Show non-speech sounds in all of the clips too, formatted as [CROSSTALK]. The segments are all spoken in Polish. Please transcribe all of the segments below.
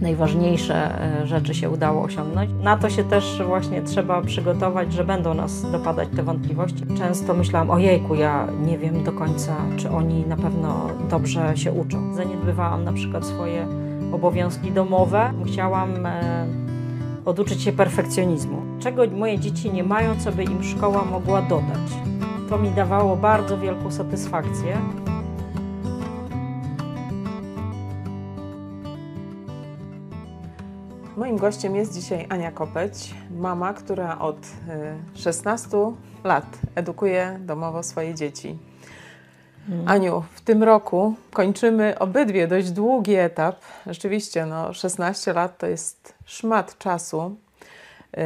najważniejsze e, rzeczy się udało osiągnąć. Na to się też właśnie trzeba przygotować, że będą nas dopadać te wątpliwości. Często myślałam, ojejku, ja nie wiem do końca, czy oni na pewno dobrze się uczą. Zaniedbywałam na przykład swoje obowiązki domowe. Chciałam e, oduczyć się perfekcjonizmu. Czego moje dzieci nie mają, co by im szkoła mogła dodać. To mi dawało bardzo wielką satysfakcję. Moim gościem jest dzisiaj Ania Kopeć, mama, która od 16 y, lat edukuje domowo swoje dzieci. Hmm. Aniu, w tym roku kończymy obydwie dość długi etap. Rzeczywiście, no, 16 lat to jest szmat czasu. Yy,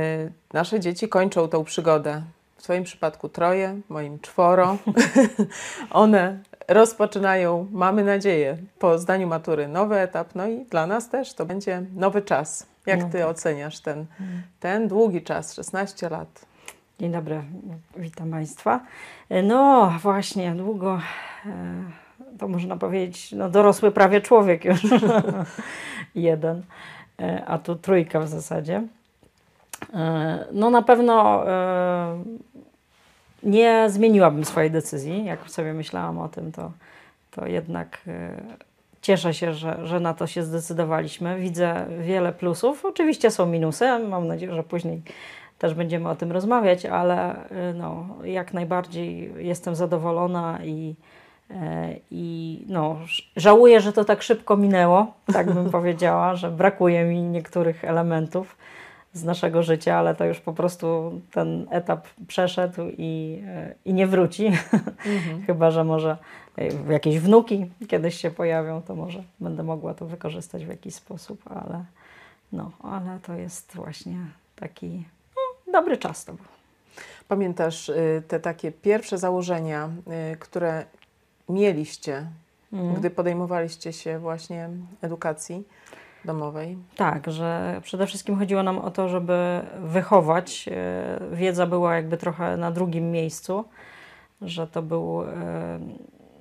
nasze dzieci kończą tą przygodę. W Twoim przypadku troje, moim czworo. [LAUGHS] One rozpoczynają, mamy nadzieję, po zdaniu matury nowy etap, no i dla nas też to będzie nowy czas. Jak no Ty oceniasz ten, hmm. ten długi czas, 16 lat? Dzień dobry, witam Państwa. No właśnie, długo, e, to można powiedzieć, no dorosły prawie człowiek już, [LAUGHS] jeden, e, a tu trójka w zasadzie. E, no na pewno nie zmieniłabym swojej decyzji, jak sobie myślałam o tym, to, to jednak cieszę się, że, że na to się zdecydowaliśmy. Widzę wiele plusów. Oczywiście są minusy. Mam nadzieję, że później też będziemy o tym rozmawiać, ale y, no, jak najbardziej jestem zadowolona i, y, i no, żałuję, że to tak szybko minęło, tak bym [LAUGHS] powiedziała, że brakuje mi niektórych elementów z naszego życia, ale to już po prostu ten etap przeszedł i, y, i nie wróci. [LAUGHS] Mhm. Chyba, że może jakieś wnuki kiedyś się pojawią, to może będę mogła to wykorzystać w jakiś sposób, ale, no, ale to jest właśnie taki no, dobry czas to był. Pamiętasz y, te takie pierwsze założenia, y, które mieliście, mm. gdy podejmowaliście się właśnie edukacji domowej? Tak, że przede wszystkim chodziło nam o to, żeby wychować. Y, wiedza była jakby trochę na drugim miejscu, że to był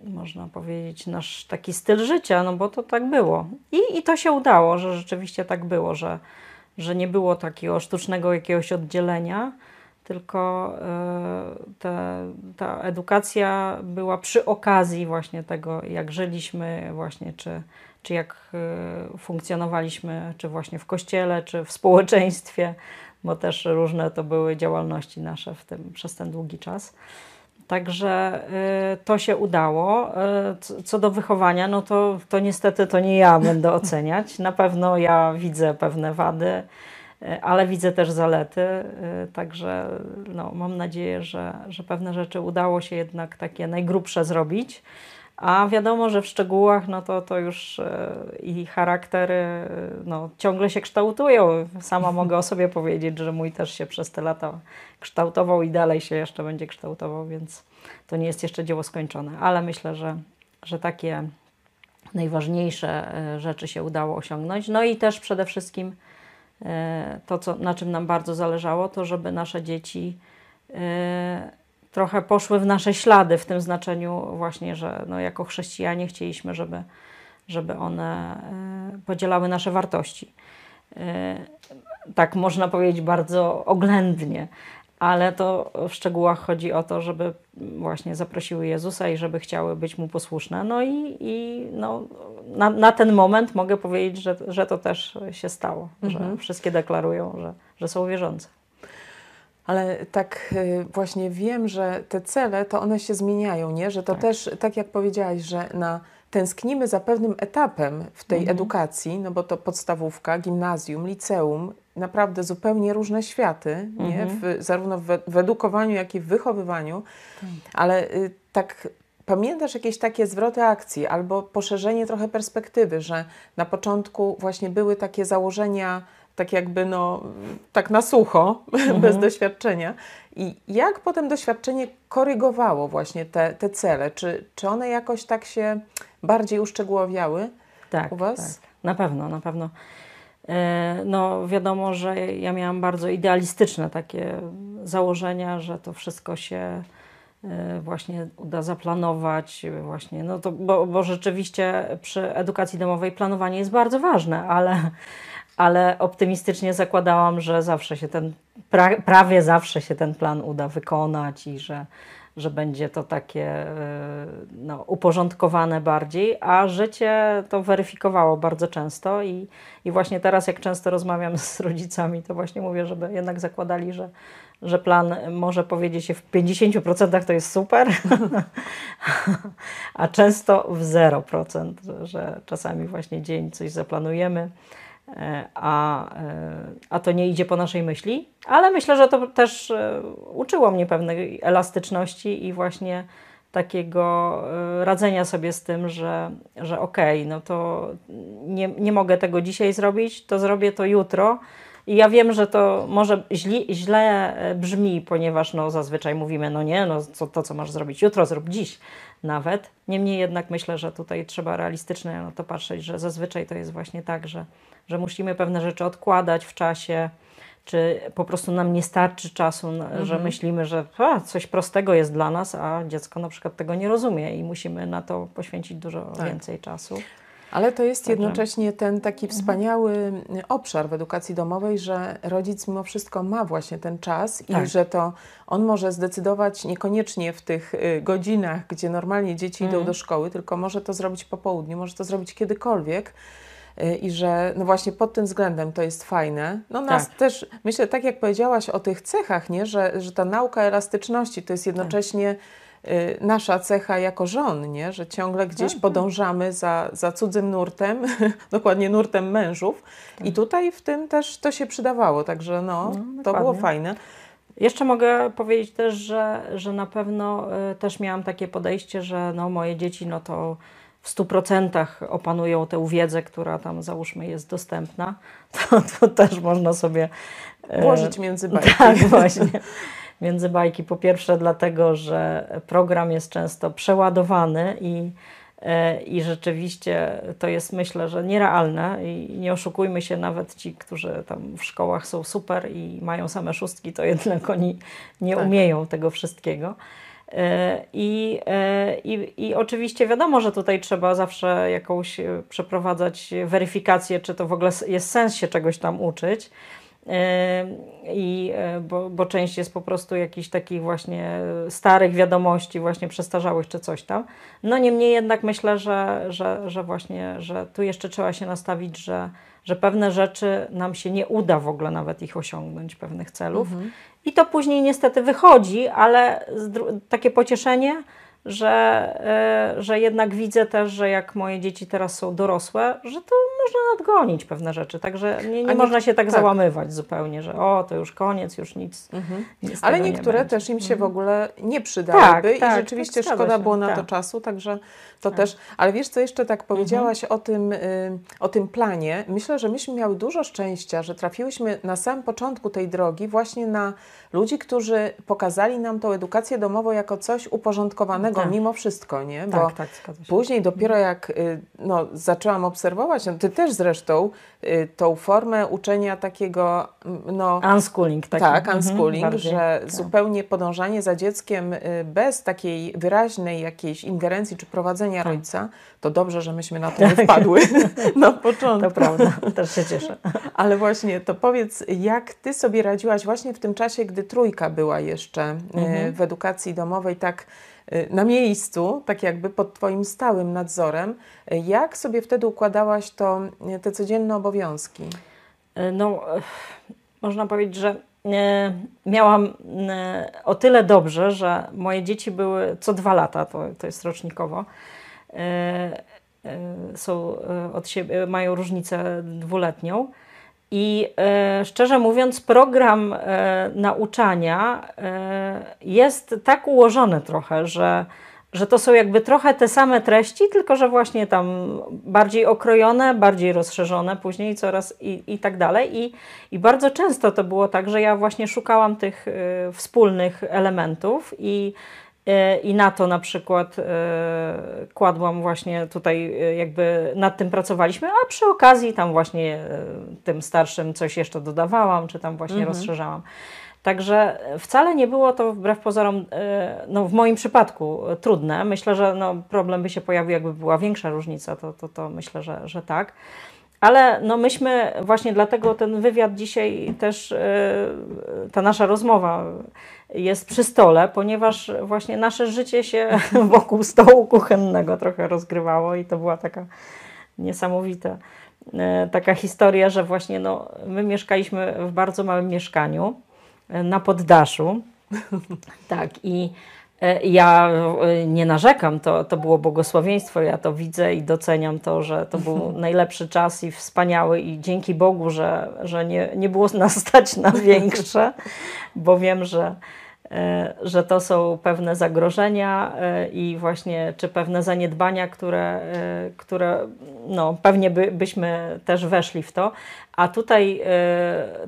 można powiedzieć, nasz taki styl życia, no bo to tak było. I, i to się udało, że rzeczywiście tak było, że, że nie było takiego sztucznego jakiegoś oddzielenia, tylko y, te, ta edukacja była przy okazji właśnie tego, jak żyliśmy, właśnie czy, czy jak y, funkcjonowaliśmy, czy właśnie w kościele, czy w społeczeństwie, bo też różne to były działalności nasze w tym, przez ten długi czas. Także y, to się udało. Y, co do wychowania, no to, to niestety to nie ja będę [LAUGHS] oceniać. Na pewno ja widzę pewne wady, y, ale widzę też zalety. Także no, mam nadzieję, że, że pewne rzeczy udało się jednak takie najgrubsze zrobić. A wiadomo, że w szczegółach no to, to już e, i charaktery e, no, ciągle się kształtują. Sama [LAUGHS] mogę o sobie powiedzieć, że mój też się przez te lata kształtował i dalej się jeszcze będzie kształtował, więc to nie jest jeszcze dzieło skończone. Ale myślę, że, że takie najważniejsze e, rzeczy się udało osiągnąć. No i też przede wszystkim to, co, na czym nam bardzo zależało, to żeby nasze dzieci trochę poszły w nasze ślady, w tym znaczeniu właśnie, że no, jako chrześcijanie chcieliśmy, żeby, żeby one e, podzielały nasze wartości. E, tak można powiedzieć bardzo oględnie, ale to w szczegółach chodzi o to, żeby właśnie zaprosiły Jezusa i żeby chciały być Mu posłuszne. No i, i no, na, na ten moment mogę powiedzieć, że, że to też się stało, mhm. że wszystkie deklarują, że, że są wierzące. Ale tak y, właśnie wiem, że te cele to one się zmieniają, nie? Że to tak. też, tak jak powiedziałaś, że na tęsknimy za pewnym etapem w tej mhm. edukacji, no bo to podstawówka, gimnazjum, liceum, naprawdę zupełnie różne światy, mhm. nie? W, zarówno w, w, edukowaniu, jak i w wychowywaniu. Tak. Ale y, tak pamiętasz jakieś takie zwroty akcji albo poszerzenie trochę perspektywy, że na początku właśnie były takie założenia tak jakby no, tak na sucho, [LAUGHS] mhm. bez doświadczenia. I jak potem doświadczenie korygowało właśnie te, te cele? Czy, czy one jakoś tak się bardziej uszczegółowiały tak, u Was? Tak, na pewno, na pewno. E, no wiadomo, że ja miałam bardzo idealistyczne takie założenia, że to wszystko się właśnie uda zaplanować, właśnie, no to, bo, bo rzeczywiście przy edukacji domowej planowanie jest bardzo ważne, ale, ale optymistycznie zakładałam, że zawsze się ten, pra, prawie zawsze się ten plan uda wykonać i że, że będzie to takie e, no, uporządkowane bardziej, a życie to weryfikowało bardzo często i, i właśnie teraz jak często rozmawiam z rodzicami, to właśnie mówię, żeby jednak zakładali, że, że plan może powiedzieć się w 50% to jest super, [LAUGHS] a często w 0%, że czasami właśnie dzień coś zaplanujemy, a, e, a to nie idzie po naszej myśli, ale myślę, że to też e, uczyło mnie pewnej elastyczności i właśnie takiego radzenia sobie z tym, że, że okej, okay, no to nie, nie mogę tego dzisiaj zrobić, to zrobię to jutro. I ja wiem, że to może źle, źle brzmi, ponieważ no, zazwyczaj mówimy, no nie, no co, to co masz zrobić jutro, zrób dziś nawet. Niemniej jednak myślę, że tutaj trzeba realistycznie na to patrzeć, że zazwyczaj to jest właśnie tak, że że musimy pewne rzeczy odkładać w czasie, czy po prostu nam nie starczy czasu, mhm. że myślimy, że a, coś prostego jest dla nas, a dziecko na przykład tego nie rozumie i musimy na to poświęcić dużo tak. więcej czasu. Ale to jest Także. jednocześnie ten taki mhm. wspaniały obszar w edukacji domowej, że rodzic mimo wszystko ma właśnie ten czas tak. i że to on może zdecydować niekoniecznie w tych y, godzinach, gdzie normalnie dzieci mhm. idą do szkoły, tylko może to zrobić po południu, może to zrobić kiedykolwiek Y, i że no właśnie pod tym względem to jest fajne. No nas tak. też, myślę, tak jak powiedziałaś o tych cechach, nie? Że, że ta nauka elastyczności to jest jednocześnie tak. Nasza cecha jako żon, nie? że ciągle gdzieś tak. podążamy za, za cudzym nurtem, [LAUGHS] dokładnie nurtem mężów i tak. tutaj w tym też to się przydawało, także no, no to było fajne. Jeszcze mogę powiedzieć też, że, że na pewno y, też miałam takie podejście, że no, moje dzieci no to w 100% opanują tę wiedzę, która tam załóżmy jest dostępna, [LAUGHS] to, to też można sobie e, włożyć między bajki. Tak, właśnie. [LAUGHS] Między bajki. Po pierwsze, dlatego, że program jest często przeładowany i, e, i rzeczywiście to jest myślę, że nierealne i nie oszukujmy się, nawet ci, którzy tam w szkołach są super i mają same szóstki, to jednak oni nie tak. umieją tego wszystkiego. E, I, e, i, I oczywiście wiadomo, że tutaj trzeba zawsze jakąś przeprowadzać weryfikację, czy to w ogóle jest sens się czegoś tam uczyć. I, bo, bo część jest po prostu jakichś takich właśnie starych wiadomości, właśnie przestarzałych czy coś tam. No niemniej jednak myślę, że, że, że właśnie, że tu jeszcze trzeba się nastawić, że, że pewne rzeczy nam się nie uda w ogóle nawet ich osiągnąć, pewnych celów. Mhm. I to później niestety wychodzi, ale takie pocieszenie, że, e, że jednak widzę też, że jak moje dzieci teraz są dorosłe, że to można nadgonić pewne rzeczy. Także nie, nie można się tak, tak, załamywać zupełnie, że o, to już koniec, już nic. Mhm. nic Ale niektóre nie też im się mhm. w ogóle nie przydałyby tak, i tak, rzeczywiście tak, szkoda się. było na to tak. czasu, także to tak. też. Ale wiesz, co jeszcze tak powiedziałaś mhm. o, tym, y, o tym planie. Myślę, że myśmy miały dużo szczęścia, że trafiłyśmy na samym początku tej drogi właśnie na ludzi, którzy pokazali nam tą edukację domową jako coś uporządkowanego mimo wszystko, nie? Bo później dopiero jak y, no, zaczęłam obserwować, no, ty też zresztą, y, tą formę uczenia takiego, no... Unschooling. Taki. Tak, mhm, unschooling, mhm, że tak. zupełnie podążanie za dzieckiem bez takiej wyraźnej jakiejś ingerencji czy prowadzenia tak. rodzica, to dobrze, że myśmy na to nie wpadły [LAUGHS] na początku. To prawda, też się cieszę. Ale właśnie, to powiedz, jak Ty sobie radziłaś właśnie w tym czasie, gdy trójka była jeszcze e, mhm. w edukacji domowej, tak na miejscu, tak jakby pod Twoim stałym nadzorem. Jak sobie wtedy układałaś to, te codzienne obowiązki? No, można powiedzieć, że miałam o tyle dobrze, że moje dzieci były co dwa lata, to, to jest rocznikowo, są od siebie, mają różnicę dwuletnią. I szczerze mówiąc, program nauczania jest tak ułożony trochę, że, że to są jakby trochę te same treści, tylko że właśnie tam bardziej okrojone, bardziej rozszerzone później coraz i, i tak dalej. I, I bardzo często to było tak, że ja właśnie szukałam tych wspólnych elementów i E, I na to na przykład e, kładłam właśnie tutaj, e, jakby nad tym pracowaliśmy, a przy okazji tam właśnie tym starszym coś jeszcze dodawałam, czy tam właśnie mhm. rozszerzałam. Także wcale nie było to wbrew pozorom, no w moim przypadku trudne. Myślę, że no problem by się pojawił, jakby była większa różnica, to, to, to myślę, że, że tak. Ale no myśmy właśnie dlatego ten wywiad dzisiaj też, ta nasza rozmowa jest przy stole, ponieważ właśnie nasze życie się [LAUGHS] wokół stołu kuchennego trochę rozgrywało i to była taka niesamowita e, taka historia, że właśnie no, my mieszkaliśmy w bardzo małym mieszkaniu e, na poddaszu. [LAUGHS] tak i ja nie narzekam, to, to było błogosławieństwo, ja to widzę i doceniam to, że to był [LAUGHS] najlepszy czas i wspaniały i dzięki Bogu, że, że nie, nie było nas stać na [LAUGHS] większe, bo wiem, że E, że to są pewne zagrożenia e, i właśnie czy pewne zaniedbania, które, e, które no, pewnie by, byśmy też weszli w to, a tutaj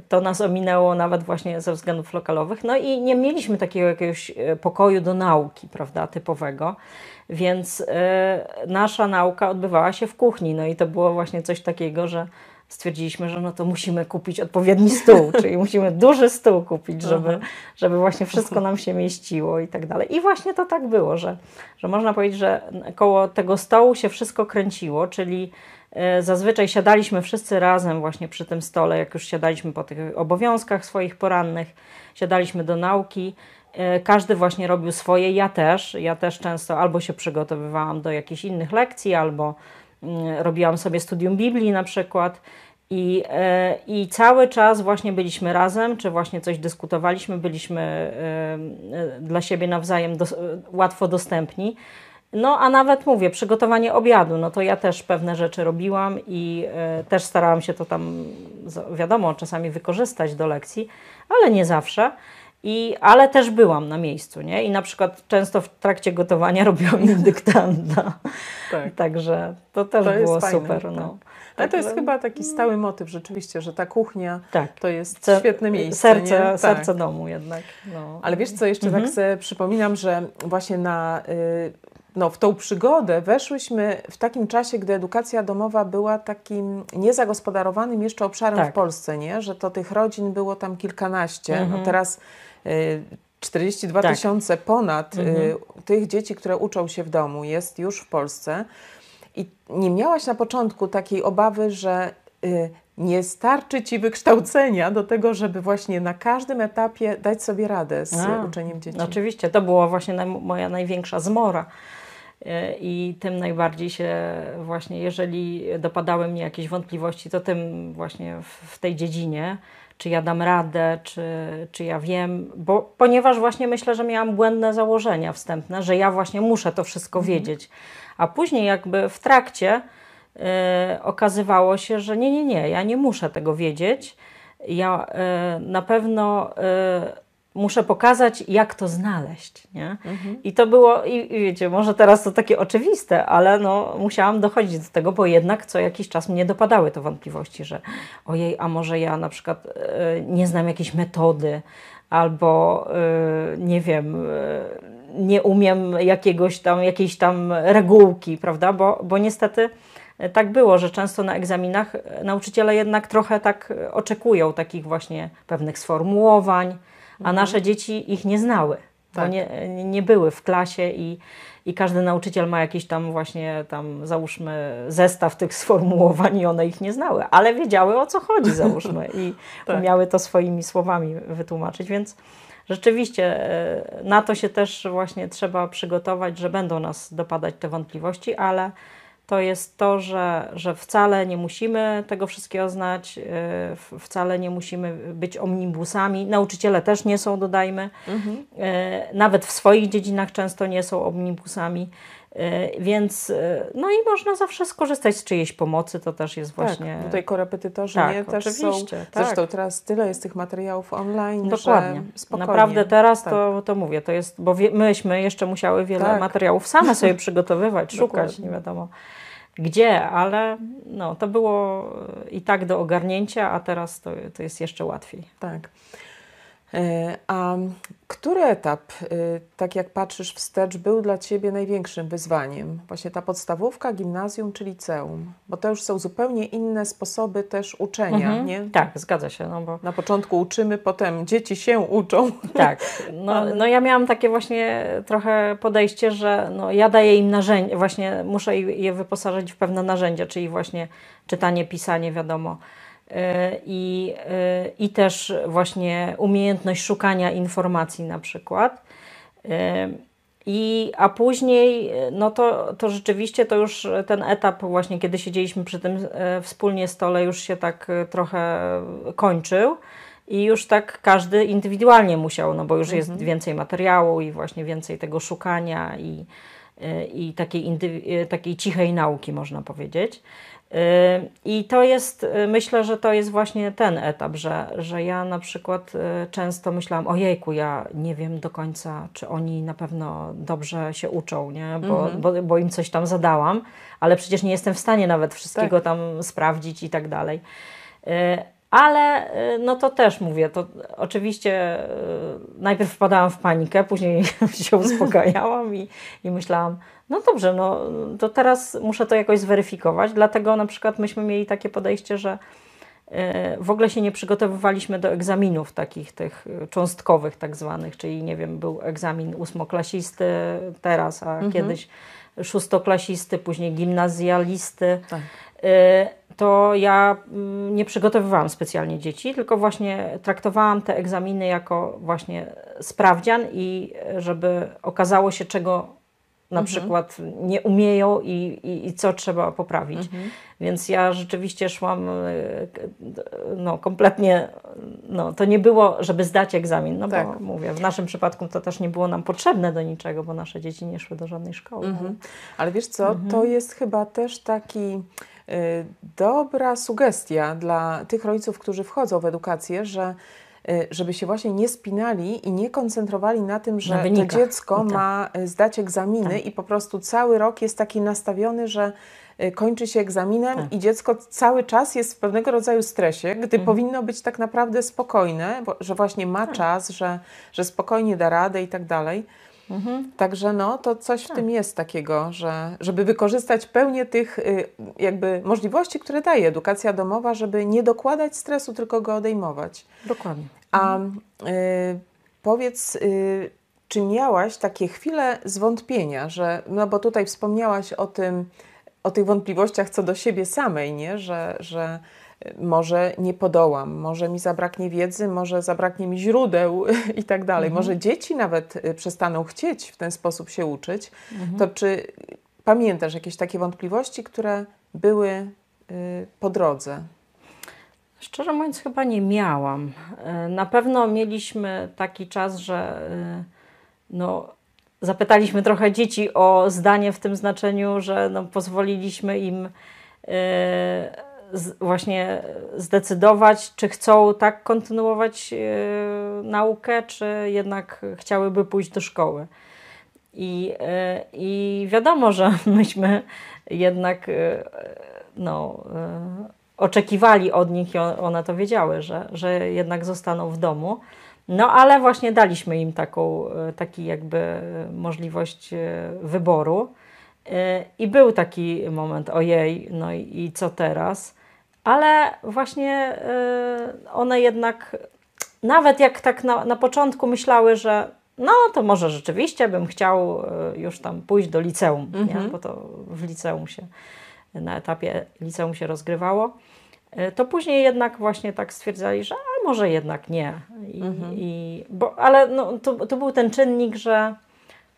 to nas ominęło nawet właśnie ze względów lokalowych. No i nie mieliśmy takiego jakiegoś pokoju do nauki, prawda, typowego. Więc nasza nauka odbywała się w kuchni. No i to było właśnie coś takiego, że stwierdziliśmy, że no to musimy kupić odpowiedni stół, [LAUGHS] czyli musimy duży stół kupić, żeby, żeby właśnie wszystko nam się mieściło i tak dalej. I właśnie to tak było, że, że można powiedzieć, że koło tego stołu się wszystko kręciło, czyli e, zazwyczaj siadaliśmy wszyscy razem właśnie przy tym stole, jak już siadaliśmy po tych obowiązkach swoich porannych, siadaliśmy do nauki, e, każdy właśnie robił swoje, ja też, ja też często albo się przygotowywałam do jakichś innych lekcji, albo mm, robiłam sobie studium Biblii na przykład i, e, I cały czas właśnie byliśmy razem, czy właśnie coś dyskutowaliśmy, byliśmy e, e, dla siebie nawzajem do, łatwo dostępni. No a nawet mówię, przygotowanie obiadu, no to ja też pewne rzeczy robiłam i też starałam się to tam, wiadomo, czasami wykorzystać do lekcji, ale nie zawsze. I, ale też byłam na miejscu, nie? I na przykład często w trakcie gotowania [LAUGHS] robiłam [LAUGHS] im dyktanda. Tak. Także to też to było super. Fajne, no. Tak. Ale to jest chyba taki stały motyw rzeczywiście, że ta kuchnia tak. to jest świetne miejsce. Serce, serce tak. domu jednak. No. Ale wiesz co, jeszcze tak mhm. tak sobie przypominam, że właśnie na... Y, no, w tą przygodę weszłyśmy w takim czasie, gdy edukacja domowa była takim niezagospodarowanym jeszcze obszarem tak. w Polsce, nie? że to tych rodzin było tam kilkanaście. No, mhm. teraz y, 42 tak. tysiące ponad y, mhm. tych dzieci, które uczą się w domu, jest już w Polsce. I nie miałaś na początku takiej obawy, że y, nie starczy ci wykształcenia do tego, żeby właśnie na każdym etapie dać sobie radę z A, uczeniem dzieci? Oczywiście, to była właśnie naj, moja największa zmora. Y, I tym najbardziej się właśnie, jeżeli dopadały mnie jakieś wątpliwości, to tym właśnie w, w tej dziedzinie, czy ja dam radę, czy, czy ja wiem, bo ponieważ właśnie myślę, że miałam błędne założenia wstępne, że ja właśnie muszę to wszystko mhm. wiedzieć a później jakby w trakcie y, okazywało się, że nie, nie, nie, ja nie muszę tego wiedzieć. Ja y, na pewno y, muszę pokazać, jak to znaleźć. Nie? Mhm. I to było, i, i, wiecie, może teraz to takie oczywiste, ale no, musiałam dochodzić do tego, bo jednak co jakiś czas mnie dopadały te wątpliwości, że ojej, a może ja na przykład nie znam jakiejś metody, albo nie wiem nie umiem jakiegoś tam, jakiejś tam regułki, prawda? Bo, bo niestety tak było, że często na egzaminach nauczyciele jednak trochę tak oczekują takich właśnie pewnych sformułowań, a mhm. nasze dzieci ich nie znały, tak. nie, nie były w klasie i, i każdy nauczyciel ma jakiś tam właśnie tam załóżmy zestaw tych [LAUGHS] sformułowań i one ich nie znały, ale wiedziały o co chodzi załóżmy i [LAUGHS] tak. umiały to swoimi słowami wytłumaczyć, więc rzeczywiście e, na to się też właśnie trzeba przygotować, że będą nas dopadać te wątpliwości, ale to jest to, że, że wcale nie musimy tego wszystkiego znać, e, wcale nie musimy być omnibusami. Nauczyciele też nie są, dodajmy. Mhm. E, nawet w swoich dziedzinach często nie są omnibusami. E, więc e, no i można zawsze skorzystać z czyjejś pomocy, to też jest tak, właśnie. Tak, tutaj korepetytorzy tak, nie, też oczywiście, są. Tak. Zresztą teraz tyle jest tych materiałów online. Dokładnie. Naprawdę teraz tak. to, to mówię, to jest, bo wie, myśmy jeszcze musiały wiele tak. materiałów same sobie [LAUGHS] przygotowywać, szukać, nie wiadomo gdzie, ale no, to było i tak do ogarnięcia, a teraz to, to jest jeszcze łatwiej. Tak. E, a który etap, e, tak jak patrzysz wstecz, był dla Ciebie największym wyzwaniem? Właśnie ta podstawówka, gimnazjum czy liceum? Bo to już są zupełnie inne sposoby też uczenia, mhm. nie? Tak, zgadza się. No bo... Na początku uczymy, potem dzieci się uczą. [LAUGHS] Tak. No, no ja miałam takie właśnie trochę podejście, że no ja daję im narzędzia, właśnie muszę je wyposażyć w pewne narzędzia, czyli właśnie czytanie, pisanie, wiadomo i, i też właśnie umiejętność szukania informacji na przykład. I, a później, no to, to rzeczywiście to już ten etap, właśnie kiedy siedzieliśmy przy tym e, wspólnie stole, już się tak e, trochę kończył. I już tak każdy indywidualnie musiał, no bo już mhm. jest więcej materiału i właśnie więcej tego szukania i, e, i takiej, takiej cichej nauki, można powiedzieć. Y, I to jest, y, myślę, że to jest właśnie ten etap, że, że ja na przykład y, często myślałam, ojejku, ja nie wiem do końca, czy oni na pewno dobrze się uczą, nie? Bo, mhm. bo, bo im coś tam zadałam, ale przecież nie jestem w stanie nawet wszystkiego tak. tam sprawdzić i tak dalej. Ale no to też mówię, to oczywiście najpierw wpadałam w panikę, później [LAUGHS] się uspokajałam i, i myślałam, no dobrze, no to teraz muszę to jakoś zweryfikować. Dlatego na przykład myśmy mieli takie podejście, że e, w ogóle się nie przygotowywaliśmy do egzaminów takich tych cząstkowych tak zwanych, czyli nie wiem, był egzamin ósmoklasisty teraz, a mhm. kiedyś szóstoklasisty, później gimnazjalisty. Tak. E, to ja mm, nie przygotowywałam specjalnie dzieci, tylko właśnie traktowałam te egzaminy jako właśnie sprawdzian i żeby okazało się, czego na mhm. przykład nie umieją i, i, i, co trzeba poprawić. Mhm. Więc ja rzeczywiście szłam e, no, kompletnie, no, to nie było, żeby zdać egzamin, no tak. bo mówię, w naszym przypadku to też nie było nam potrzebne do niczego, bo nasze dzieci nie szły do żadnej szkoły. Mhm. Ale wiesz co, to mhm. jest chyba też taki dobra sugestia dla tych rodziców, którzy wchodzą w edukację, że Y, żeby się właśnie nie spinali i nie koncentrowali na tym, że na to dziecko tak. ma y, zdać egzaminy tak. i po prostu cały rok jest taki nastawiony, że y, kończy się egzaminem tak. i dziecko cały czas jest w pewnego rodzaju stresie, gdy mhm. powinno być tak naprawdę spokojne, bo, że właśnie ma tak. czas, że, że spokojnie da radę i tak dalej. Mhm. Także no, to coś w tak. tym jest takiego, że żeby wykorzystać pełnię tych jakby możliwości, które daje edukacja domowa, żeby nie dokładać stresu, tylko go odejmować. Dokładnie. A y, powiedz, y, czy miałaś takie chwile zwątpienia, że, no bo tutaj wspomniałaś o tym, o tych wątpliwościach co do siebie samej, nie? Że, że może nie podołam, może mi zabraknie wiedzy, może zabraknie mi źródeł [LAUGHS] i tak dalej. Mhm. Może dzieci nawet y, przestaną chcieć w ten sposób się uczyć. Mhm. To czy pamiętasz jakieś takie wątpliwości, które były y, po drodze? Szczerze mówiąc, chyba nie miałam. E, na pewno mieliśmy taki czas, że no, zapytaliśmy trochę dzieci o zdanie w tym znaczeniu, że no, pozwoliliśmy im właśnie zdecydować, czy chcą tak kontynuować naukę, czy jednak chciałyby pójść do szkoły. I, i wiadomo, że [LAUGHS] myśmy jednak no, oczekiwali od nich i one to wiedziały, że, że jednak zostaną w domu. No ale właśnie daliśmy im taką, e, taki jakby możliwość e, wyboru. E, I był taki moment, ojej, no i, co teraz? Ale właśnie one jednak, nawet jak tak na, na początku myślały, że no to może rzeczywiście bym chciał już tam pójść do liceum, nie? Mhm. bo to w liceum się na etapie liceum się rozgrywało, e, to później jednak właśnie tak stwierdzali, że a może jednak nie. I, mhm. i, bo, ale no, to, to był ten czynnik, że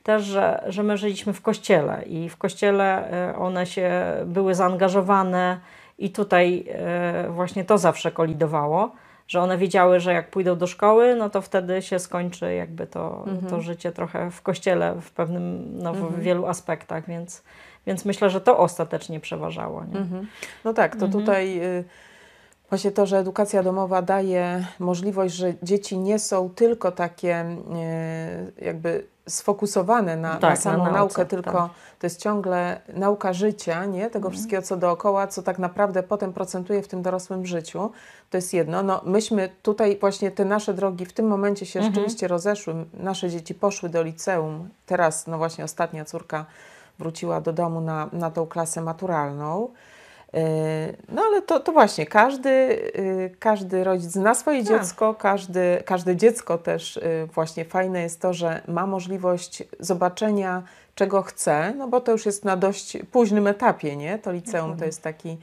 też, że, że my żyliśmy w kościele i w kościele e, one się były zaangażowane i tutaj e, właśnie to zawsze kolidowało, że one wiedziały, że jak pójdą do szkoły, no to wtedy się skończy jakby to, mhm. to życie trochę w kościele w pewnym, no w mhm. wielu aspektach, więc więc myślę, że to ostatecznie przeważało. Mhm. No tak, to mhm. tutaj y, Właśnie to, że edukacja domowa daje możliwość, że dzieci nie są tylko takie e, jakby sfokusowane na, tak, na samą na naukę, naukę, tylko tak. to jest ciągle nauka życia, nie? tego mhm. wszystkiego, co dookoła, co tak naprawdę potem procentuje w tym dorosłym życiu. To jest jedno. No, myśmy tutaj właśnie te nasze drogi w tym momencie się mhm. rzeczywiście rozeszły. Nasze dzieci poszły do liceum. Teraz, no właśnie ostatnia córka wróciła do domu na, na tą klasę maturalną. E, no ale to, to właśnie, każdy, y, każdy rodzic zna swoje tak. dziecko, każdy, każde dziecko też y, właśnie fajne jest to, że ma możliwość zobaczenia, czego chce, no bo to już jest na dość późnym etapie, nie? To liceum to jest taki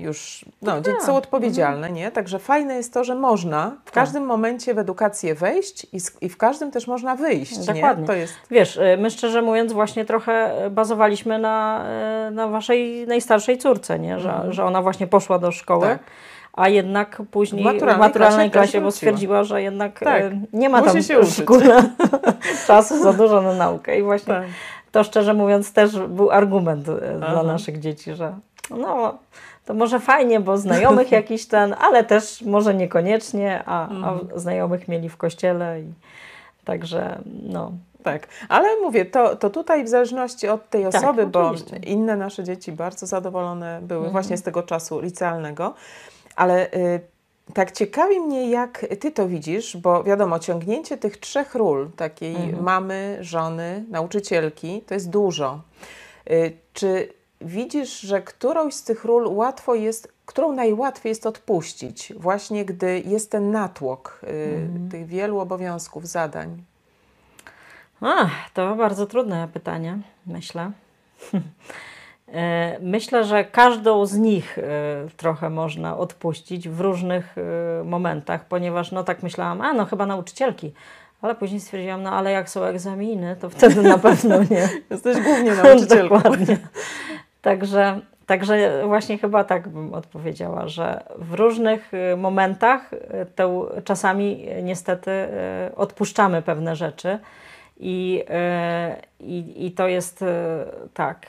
już, no, no dzieci tak. są odpowiedzialne, mhm. nie? Także fajne jest to, że można w tak. każdym momencie w edukację wejść i, i w każdym też można wyjść, Dokładnie. Nie? To jest... Wiesz, y, my szczerze mówiąc właśnie trochę y, bazowaliśmy na, na waszej najstarszej córce, nie? Że, mhm. że ona właśnie poszła do szkoły. Tak a jednak później w maturalnej, w maturalnej klasie, klasie bo stwierdziła, że jednak tak. nie ma tam w szkole [LAUGHS] czasu za dużo na naukę i właśnie tak. to szczerze mówiąc też był argument Aha. dla naszych dzieci, że no to może fajnie, bo znajomych [LAUGHS] jakiś ten, ale też może niekoniecznie, a, a mhm. znajomych mieli w kościele i także no. Tak, ale mówię, to, to tutaj w zależności od tej tak, osoby, tak, bo inne nasze dzieci bardzo zadowolone były mhm. właśnie z tego czasu licealnego, ale y, tak ciekawi mnie, jak ty to widzisz, bo wiadomo, ciągnięcie tych trzech ról, takiej mhm. mamy, żony, nauczycielki, to jest dużo. Y, czy widzisz, że którąś z tych ról łatwo jest, którą najłatwiej jest odpuścić, właśnie gdy jest ten natłok y, mhm. tych wielu obowiązków, zadań? A, to bardzo trudne pytanie, myślę. [LAUGHS] E, myślę, że każdą z nich e, trochę można odpuścić w różnych e, momentach, ponieważ no tak myślałam, a no chyba nauczycielki, ale później stwierdziłam, no ale jak są egzaminy, to wtedy na [LAUGHS] pewno nie. Jesteś głównie [LAUGHS] nauczycielką. Dokładnie. Także, także właśnie chyba tak bym odpowiedziała, że w różnych y, momentach y, to czasami niestety y, odpuszczamy pewne rzeczy i, i, i to jest tak,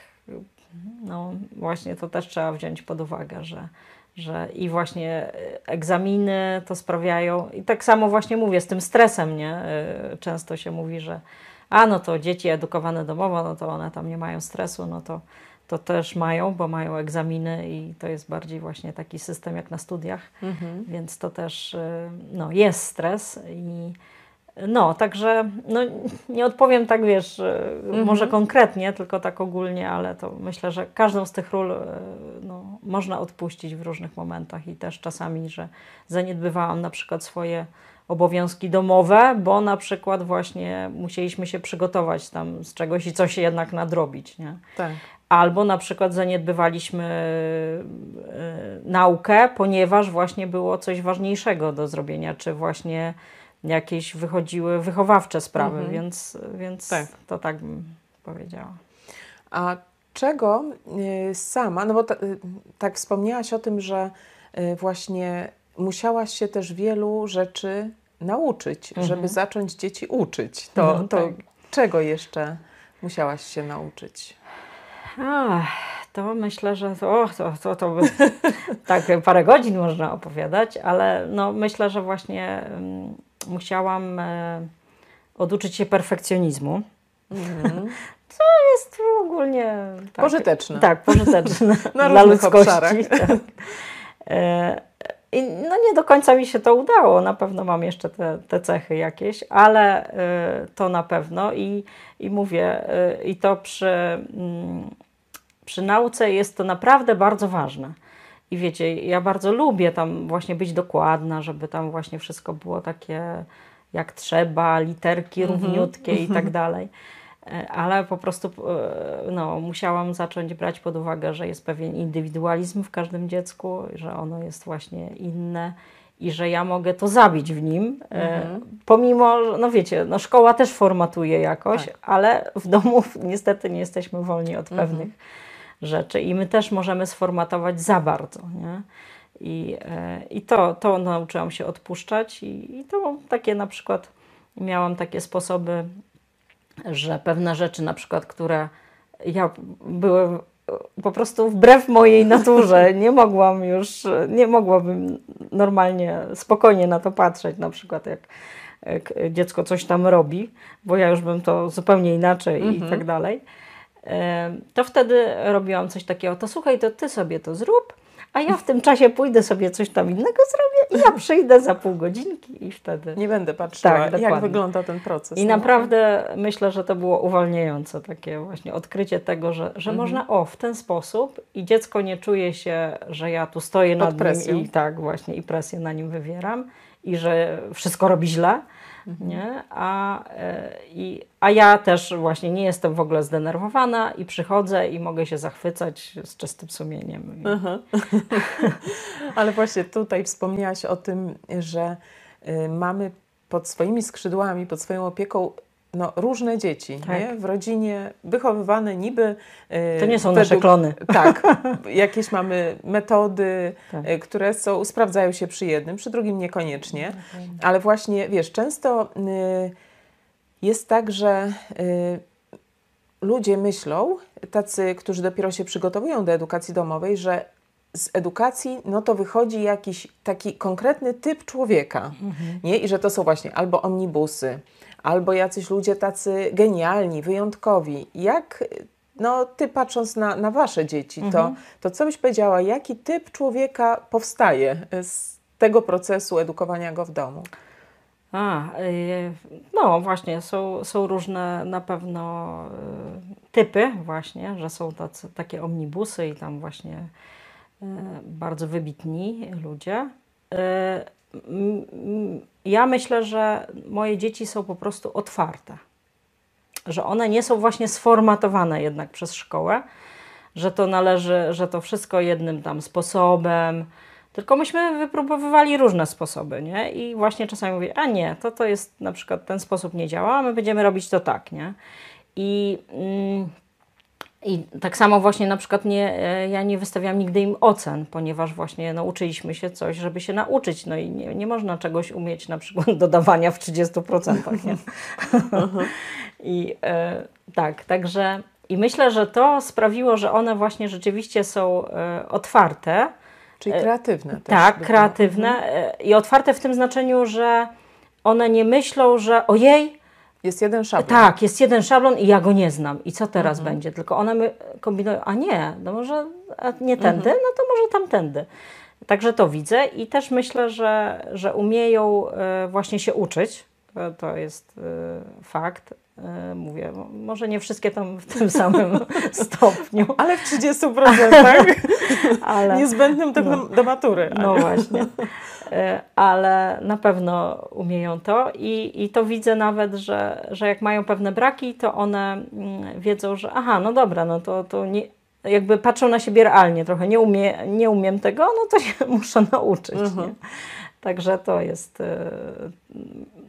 no właśnie to też trzeba wziąć pod uwagę, że, że i właśnie egzaminy to sprawiają, i tak samo właśnie mówię z tym stresem, nie? Często się mówi, że a no to dzieci edukowane domowo, no to one tam nie mają stresu, no to to też mają, bo mają egzaminy i to jest bardziej właśnie taki system jak na studiach, mhm. więc to też y, no, jest stres i no, także no, nie odpowiem tak, wiesz, y, mhm. może konkretnie, tylko tak ogólnie, ale to myślę, że każdą z tych ról y, no, można odpuścić w różnych momentach i też czasami, że zaniedbywałam na przykład swoje obowiązki domowe, bo na przykład właśnie musieliśmy się przygotować tam z czegoś i coś jednak nadrobić, nie? Tak. Albo na przykład zaniedbywaliśmy y, naukę, ponieważ właśnie było coś ważniejszego do zrobienia, czy właśnie jakieś wychodziły wychowawcze sprawy, mhm. więc, więc tak. to tak bym powiedziała. A czego y, sama, no bo ta, y, tak wspomniałaś o tym, że właśnie musiałaś się też wielu rzeczy nauczyć, mhm. żeby zacząć dzieci uczyć. To, no, to tak. czego jeszcze musiałaś się nauczyć? Ach, to myślę, że to, to, to, to by [LAUGHS] tak parę godzin można opowiadać, ale no, myślę, że właśnie um, musiałam e, oduczyć się perfekcjonizmu. [LAUGHS] Mm. Co jest ogólnie tak, pożyteczne. Tak, pożyteczne [LAUGHS] Na dla ludzkości. Obszarach. Tak. E, i no nie do końca mi się to udało, na pewno mam jeszcze te, te cechy jakieś, ale y, to na pewno i, i mówię, y, i to przy, y, przy nauce jest to naprawdę bardzo ważne. I wiecie, ja bardzo lubię tam właśnie być dokładna, żeby tam właśnie wszystko było takie jak trzeba, literki mm -hmm. równiutkie i tak mhm. dalej. E, ale po prostu e, no, musiałam zacząć brać pod uwagę, że jest pewien indywidualizm w każdym dziecku, że ono jest właśnie inne i że ja mogę to zabić w nim, e, mhm. pomimo, no wiecie, no szkoła też formatuje jakoś, tak. ale w domu [LAUGHS] niestety nie jesteśmy wolni od mhm. pewnych rzeczy i my też możemy sformatować za bardzo, nie? I, i to, to nauczyłam się odpuszczać i, i to takie na przykład miałam takie sposoby że pewne rzeczy, na przykład, które ja były po prostu wbrew mojej naturze [LAUGHS] nie mogłam już, nie mogłabym normalnie, spokojnie na to patrzeć, na przykład jak, jak dziecko coś tam robi, bo ja już bym to zupełnie inaczej i tak dalej. To wtedy robiłam coś takiego, to słuchaj, to ty sobie to zrób, a ja w tym czasie pójdę sobie coś tam innego zrobię i ja przyjdę za pół godzinki i wtedy. Nie będę patrzyła, Tak, jak wygląda ten proces. I no. naprawdę myślę, że to było uwalniające takie właśnie odkrycie tego, że, że można o w ten sposób i dziecko nie czuje się, że ja tu stoję Pod nad presją. nim i tak właśnie i presję na nim wywieram i że wszystko robi źle. Nie? A, e, i, a ja też właśnie nie jestem w ogóle zdenerwowana i przychodzę i mogę się zachwycać z czystym sumieniem. [LAUGHS] Ale właśnie tutaj wspomniałaś o tym, że y, mamy pod swoimi skrzydłami, pod swoją opieką no, różne dzieci Tak. nie? w rodzinie, wychowywane niby. y, To nie są według- nasze klony. [LAUGHS] Tak, [LAUGHS] jakieś mamy metody, Tak. y, które są, sprawdzają się przy jednym, przy drugim niekoniecznie. Mhm. Ale właśnie, wiesz, często y, jest tak, że ludzie myślą, tacy, którzy dopiero się przygotowują do edukacji domowej, że z edukacji no to wychodzi jakiś taki konkretny typ człowieka, nie? I że to są właśnie albo omnibusy, albo jacyś ludzie tacy genialni, wyjątkowi. Jak, no ty patrząc na, na wasze dzieci, to, to co byś powiedziała, jaki typ człowieka powstaje z tego procesu edukowania go w domu? A, y, no właśnie, są, są różne na pewno y, typy właśnie, że są tacy, takie omnibusy i tam właśnie bardzo wybitni ludzie. M- Ja myślę, że moje dzieci są po prostu otwarte, że one nie są właśnie sformatowane jednak przez szkołę, że to należy, że to wszystko jednym tam sposobem, tylko myśmy wypróbowywali różne sposoby, nie? I właśnie czasami mówię, a nie, to to jest na przykład ten sposób nie działa, a my będziemy robić to tak, nie? I, mm, i tak samo właśnie na przykład nie, e, ja nie wystawiam nigdy im ocen, ponieważ właśnie nauczyliśmy się coś, żeby się nauczyć, no i nie, nie można czegoś umieć na przykład [LAUGHS] dodawania w 30%, nie? [LAUGHS] I e, tak, także i myślę, że to sprawiło, że one właśnie rzeczywiście są e, otwarte, Czyli kreatywne też. tak, kreatywne e, i otwarte w tym znaczeniu, że one nie myślą, że ojej, Jest jeden szablon. tak, jest jeden szablon i ja go nie znam i co teraz Mhm. będzie? Tylko one my kombinują, a nie, no może nie tędy, Mhm. no to może tamtędy. Także to widzę i też myślę, że, że umieją e, właśnie się uczyć. To- To jest e, fakt. E, Mówię, mo- może nie wszystkie tam w tym [LAUGHS] samym stopniu, Ale w 30% [LAUGHS] ale... niezbędnym do, do matury. No właśnie. E, Ale na pewno umieją to i, i to widzę nawet, że, że jak mają pewne braki, to one mm, wiedzą, że aha, no dobra, no to, to nie, jakby patrzą na siebie realnie trochę, nie, umie, nie umiem tego, no to się [LAUGHS] muszę nauczyć. Nie? Także to jest, e,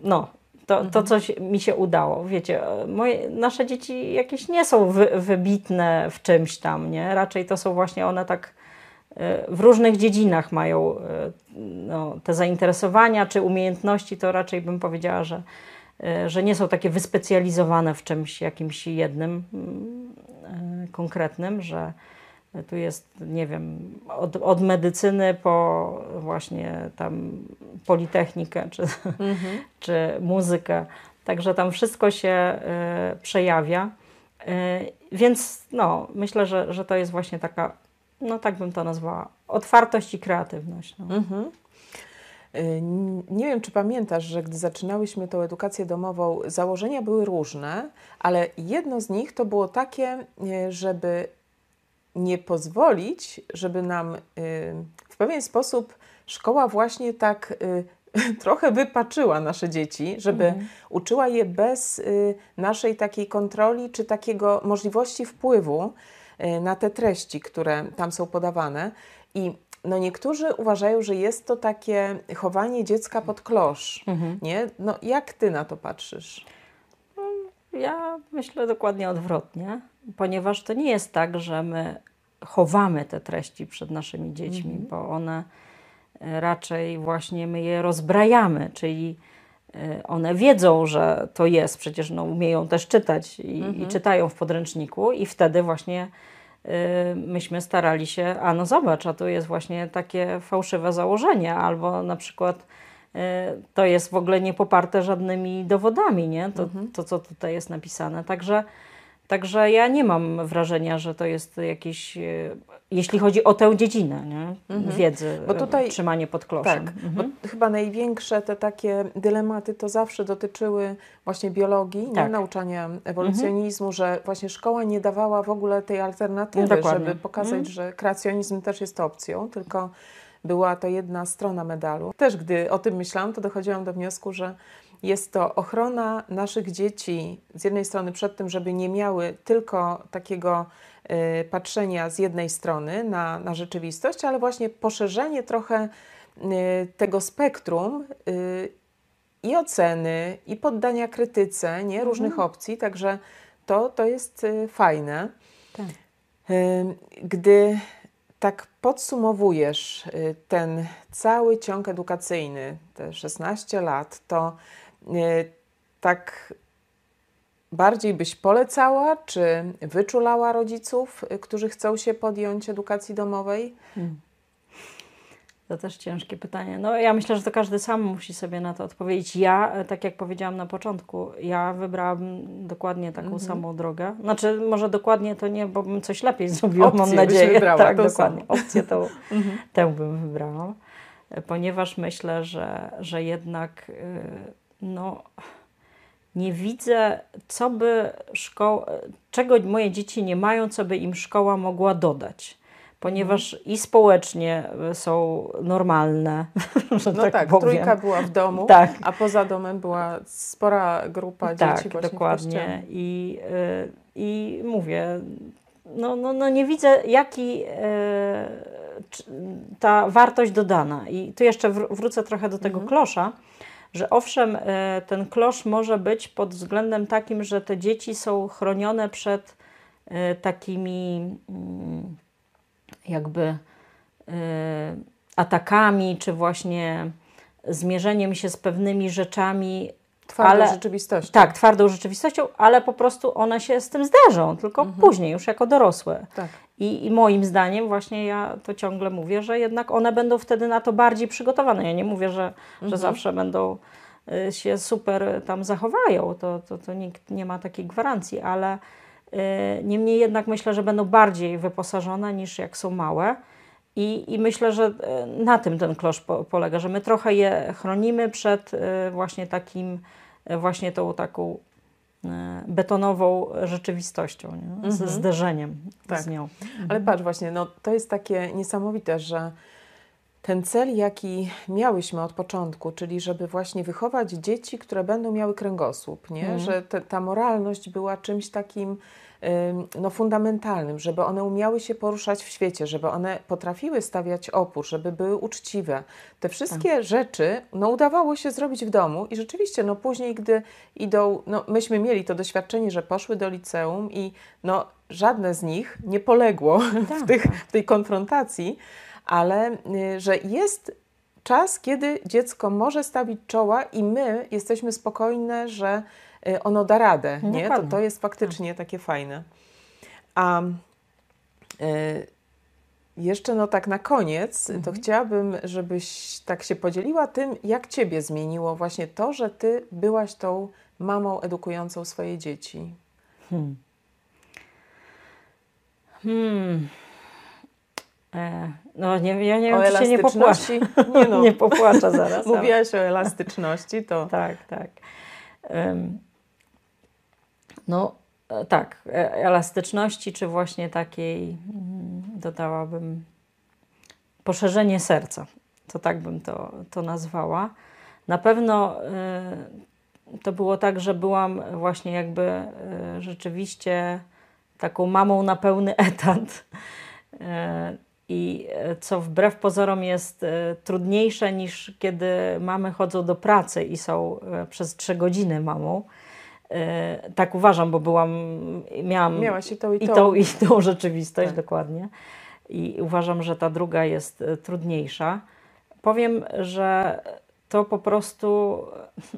no, to, to coś mi się udało. Wiecie, e, moje, nasze dzieci jakieś nie są wy, wybitne w czymś tam, nie? Raczej to są właśnie one tak e, w różnych dziedzinach mają no, te zainteresowania czy umiejętności, to raczej bym powiedziała, że, że nie są takie wyspecjalizowane w czymś jakimś jednym mm, konkretnym, że tu jest, nie wiem, od, od medycyny po właśnie tam politechnikę czy, [LAUGHS] czy muzykę. Także tam wszystko się e, przejawia. E, więc no, myślę, że, że to jest właśnie taka, no tak bym to nazwała, otwartość i kreatywność. No. Mhm. Y, Nie wiem, czy pamiętasz, że gdy zaczynałyśmy tą edukację domową, założenia były różne, ale jedno z nich to było takie, y, żeby nie pozwolić, żeby nam y, w pewien sposób szkoła właśnie tak y, [LAUGHS] trochę wypaczyła nasze dzieci, żeby uczyła je bez y, naszej takiej kontroli czy takiego możliwości wpływu na te treści, które tam są podawane. I no niektórzy uważają, że jest to takie chowanie dziecka pod klosz. Nie? No jak ty na to patrzysz? Ja myślę dokładnie odwrotnie, ponieważ to nie jest tak, że my chowamy te treści przed naszymi dziećmi, bo one e, raczej właśnie my je rozbrajamy, czyli e, one wiedzą, że to jest, przecież no, umieją też czytać i, i czytają w podręczniku i wtedy właśnie myśmy starali się, a no zobacz, a tu jest właśnie takie fałszywe założenie, albo na przykład to jest w ogóle nie poparte żadnymi dowodami, nie? To, mhm. to co tutaj jest napisane. Także Także ja nie mam wrażenia, że to jest jakiś, e, jeśli chodzi o tę dziedzinę nie? Mhm. wiedzy, bo tutaj, trzymanie pod kloszem. Tak, mhm. bo chyba największe te takie dylematy to zawsze dotyczyły właśnie biologii, tak. nie? nauczania ewolucjonizmu, mhm. że właśnie szkoła nie dawała w ogóle tej alternatywy, Dokładnie. żeby pokazać, mhm. że kreacjonizm też jest opcją, tylko była to jedna strona medalu. Też gdy o tym myślałam, to dochodziłam do wniosku, że jest to ochrona naszych dzieci z jednej strony przed tym, żeby nie miały tylko takiego y, patrzenia z jednej strony na, na rzeczywistość, ale właśnie poszerzenie trochę y, tego spektrum y, i oceny, i poddania krytyce nie? różnych mhm. opcji, także to, to jest fajne. Tak. Gdy tak podsumowujesz ten cały ciąg edukacyjny, te 16 lat, to E, tak bardziej byś polecała, czy wyczulała rodziców, e, którzy chcą się podjąć edukacji domowej? Hmm. To też ciężkie pytanie. No ja myślę, że to każdy sam musi sobie na to odpowiedzieć. Ja, e, tak jak powiedziałam na początku, ja wybrałam dokładnie taką -hmm. samą drogę. Znaczy, może dokładnie to nie, bo bym coś lepiej [LAUGHS] zrobiła, Opcję mam nadzieję. Wybrała, tak, dokładnie. Opcję tą, -hmm. tę bym wybrała. Ponieważ myślę, że, że jednak... Yy, no, nie widzę, co by szkoła, czego moje dzieci nie mają, co by im szkoła mogła dodać. Ponieważ i społecznie są normalne. [LAUGHS] Że no tak, tak trójka była w domu, tak. a poza domem była spora grupa tak, dzieci właśnie dokładnie. I, y, I mówię, no, no, no nie widzę, jaki y, ta wartość dodana. I tu jeszcze wrócę trochę do tego mhm. klosza że owszem, e, ten klosz może być pod względem takim, że te dzieci są chronione przed e, takimi mm, jakby e, atakami, czy właśnie zmierzeniem się z pewnymi rzeczami. Twardą ale, rzeczywistością. Tak, twardą rzeczywistością, ale po prostu one się z tym zderzą, tylko mhm. później, już jako dorosłe. Tak. I, I, moim zdaniem, właśnie ja to ciągle mówię, że jednak one będą wtedy na to bardziej przygotowane. Ja nie mówię, że, mhm. że zawsze będą y, się super tam zachowają, to, to, to nikt nie ma takiej gwarancji, ale y, niemniej jednak myślę, że będą bardziej wyposażone niż jak są małe. I, I myślę, że y, na tym ten klosz po, polega, że my trochę je chronimy przed właśnie takim, właśnie tą taką betonową rzeczywistością, nie? z mhm. zderzeniem tak. z nią. Ale patrz właśnie, no, to jest takie niesamowite, że ten cel, jaki miałyśmy od początku, czyli żeby właśnie wychować dzieci, które będą miały kręgosłup, nie? Mhm. że te, ta moralność była czymś takim no, fundamentalnym, żeby one umiały się poruszać w świecie, żeby one potrafiły stawiać opór, żeby były uczciwe. Te wszystkie tak. rzeczy no, udawało się zrobić w domu i rzeczywiście no, później, gdy idą, no, myśmy mieli to doświadczenie, że poszły do liceum i no, żadne z nich nie poległo tak. w, tych, w tej konfrontacji, ale y, że jest czas, kiedy dziecko może stawić czoła i my jesteśmy spokojne, że Y, ono da radę, nie? To, to jest faktycznie takie fajne. A y, jeszcze no tak na koniec, mhm. to chciałabym, żebyś tak się podzieliła tym, jak Ciebie zmieniło właśnie to, że Ty byłaś tą mamą edukującą swoje dzieci. Hmm. Hmm. E, no nie, ja nie wiem, czy się nie popłacze. Nie, [LAUGHS] no. nie popłacza zaraz. [LAUGHS] Mówiłaś o elastyczności, to... [LAUGHS] tak, tak. Um, no e, tak, e, elastyczności, czy właśnie takiej, mm, dodałabym, poszerzenie serca. To tak bym to, to nazwała. Na pewno e, to było tak, że byłam właśnie jakby rzeczywiście taką mamą na pełny etat. I co wbrew pozorom jest trudniejsze niż kiedy mamy chodzą do pracy i są przez trzy godziny mamą E, tak uważam, bo byłam, miałam Miałaś i tą, i tą. I tą, i tą rzeczywistość, tak. dokładnie. I uważam, że ta druga jest e, trudniejsza. Powiem, że to po prostu,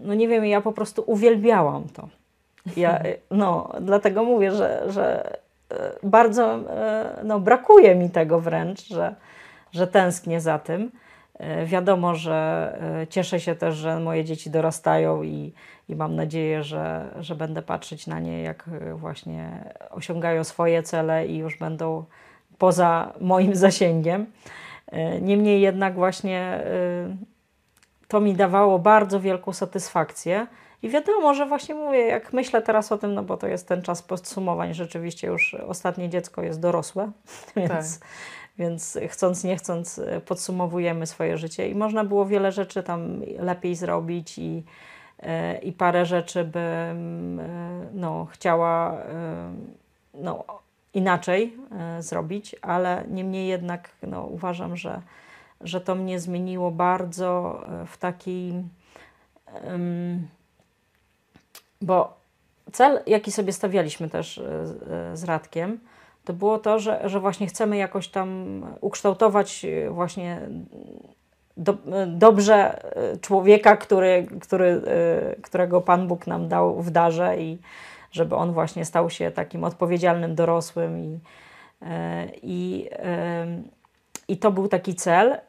no nie wiem, ja po prostu uwielbiałam to. Ja, no, dlatego mówię, że, że bardzo no, brakuje mi tego wręcz, że, że tęsknię za tym. Wiadomo, że cieszę się też, że moje dzieci dorastają i, i mam nadzieję, że, że będę patrzeć na nie, jak właśnie osiągają swoje cele i już będą poza moim [LAUGHS] zasięgiem. Niemniej jednak właśnie to mi dawało bardzo wielką satysfakcję. I wiadomo, że właśnie mówię, jak myślę teraz o tym, no bo to jest ten czas podsumowań, rzeczywiście już ostatnie dziecko jest dorosłe, [LAUGHS] więc, tak. więc chcąc, nie chcąc podsumowujemy swoje życie i można było wiele rzeczy tam lepiej zrobić i, e, i parę rzeczy bym e, no, chciała e, no, inaczej zrobić, ale niemniej jednak no, uważam, że że to mnie zmieniło bardzo e, w taki. Um, bo cel, jaki sobie stawialiśmy też e, e, z Radkiem, to było to, że, że właśnie chcemy jakoś tam ukształtować właśnie do, dobrze człowieka, który, który, którego Pan Bóg nam dał w darze i żeby on właśnie stał się takim odpowiedzialnym dorosłym i, i i to był taki cel.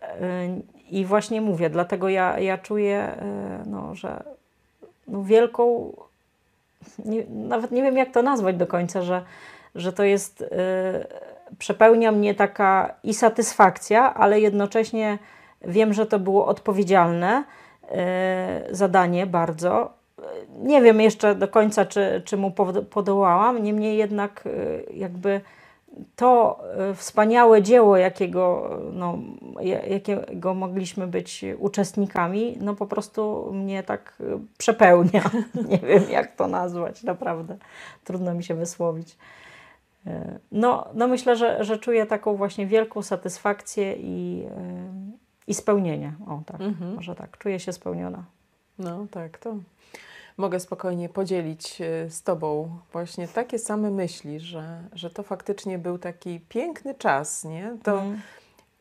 I właśnie mówię, dlatego ja, ja czuję, no, że no wielką, nie, nawet nie wiem jak to nazwać do końca, że, że to jest, y, przepełnia mnie taka i satysfakcja, ale jednocześnie wiem, że to było odpowiedzialne zadanie bardzo. Nie wiem jeszcze do końca, czy, czy mu podołałam, niemniej jednak jakby to e, wspaniałe dzieło, jakiego, no, jakiego mogliśmy być uczestnikami, no po prostu mnie tak e, przepełnia. [LAUGHS] Nie wiem, jak to nazwać, naprawdę. Trudno mi się wysłowić. E, no, no myślę, że, że czuję taką właśnie wielką satysfakcję i, i spełnienie. O tak, mhm. może tak. Czuję się spełniona. No tak, to mogę spokojnie podzielić e, z Tobą właśnie takie same myśli, że, że to faktycznie był taki piękny czas, nie? To mm.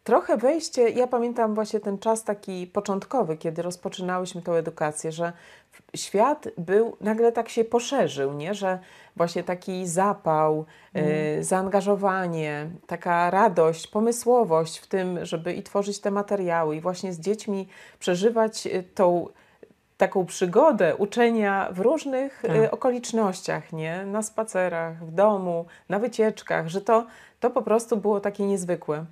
trochę wejście, ja pamiętam właśnie ten czas taki początkowy, kiedy rozpoczynałyśmy tą edukację, że świat był, nagle tak się poszerzył, nie? Że właśnie taki zapał, mm. y, zaangażowanie, taka radość, pomysłowość w tym, żeby i tworzyć te materiały i właśnie z dziećmi przeżywać e, tą taką przygodę uczenia w różnych tak. Y, okolicznościach, nie? Na spacerach, w domu, na wycieczkach, że to, to po prostu było takie niezwykłe.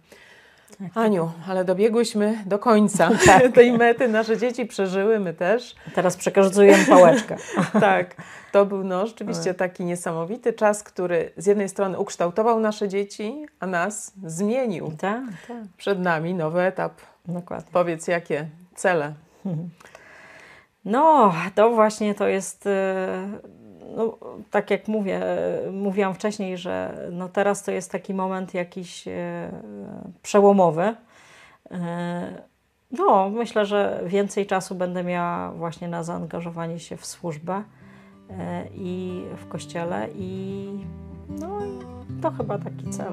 Tak, tak. Aniu, ale dobiegłyśmy do końca [LAUGHS] [LAUGHS] tak. tej mety. Nasze dzieci przeżyły, my też. Teraz przekazujemy pałeczkę. [LAUGHS] tak, to był no, rzeczywiście taki niesamowity czas, który z jednej strony ukształtował nasze dzieci, a nas zmienił. Tak, tak. Przed nami nowy etap. Dokładnie. Powiedz, jakie cele? No, to właśnie to jest, e, no, tak jak mówię, mówiłam wcześniej, że no teraz to jest taki moment jakiś e, przełomowy. E, no, myślę, że więcej czasu będę miała właśnie na zaangażowanie się w służbę i w kościele i no to chyba taki cel,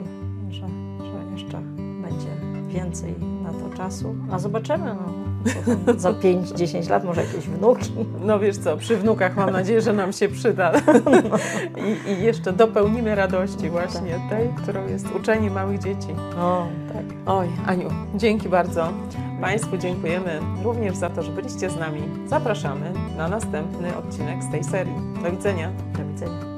że, że jeszcze będzie więcej na to czasu. A zobaczymy. No za 5-10 [LAUGHS] lat może jakieś wnuki. No wiesz co, przy wnukach mam nadzieję, że nam się przyda. [LAUGHS] I, I, jeszcze dopełnimy radości właśnie tak. tej, którą jest uczenie małych dzieci. O, tak. Oj, Aniu, dzięki bardzo. Państwu dziękujemy również za to, że byliście z nami. Zapraszamy na następny odcinek z tej serii. Do widzenia. Do widzenia.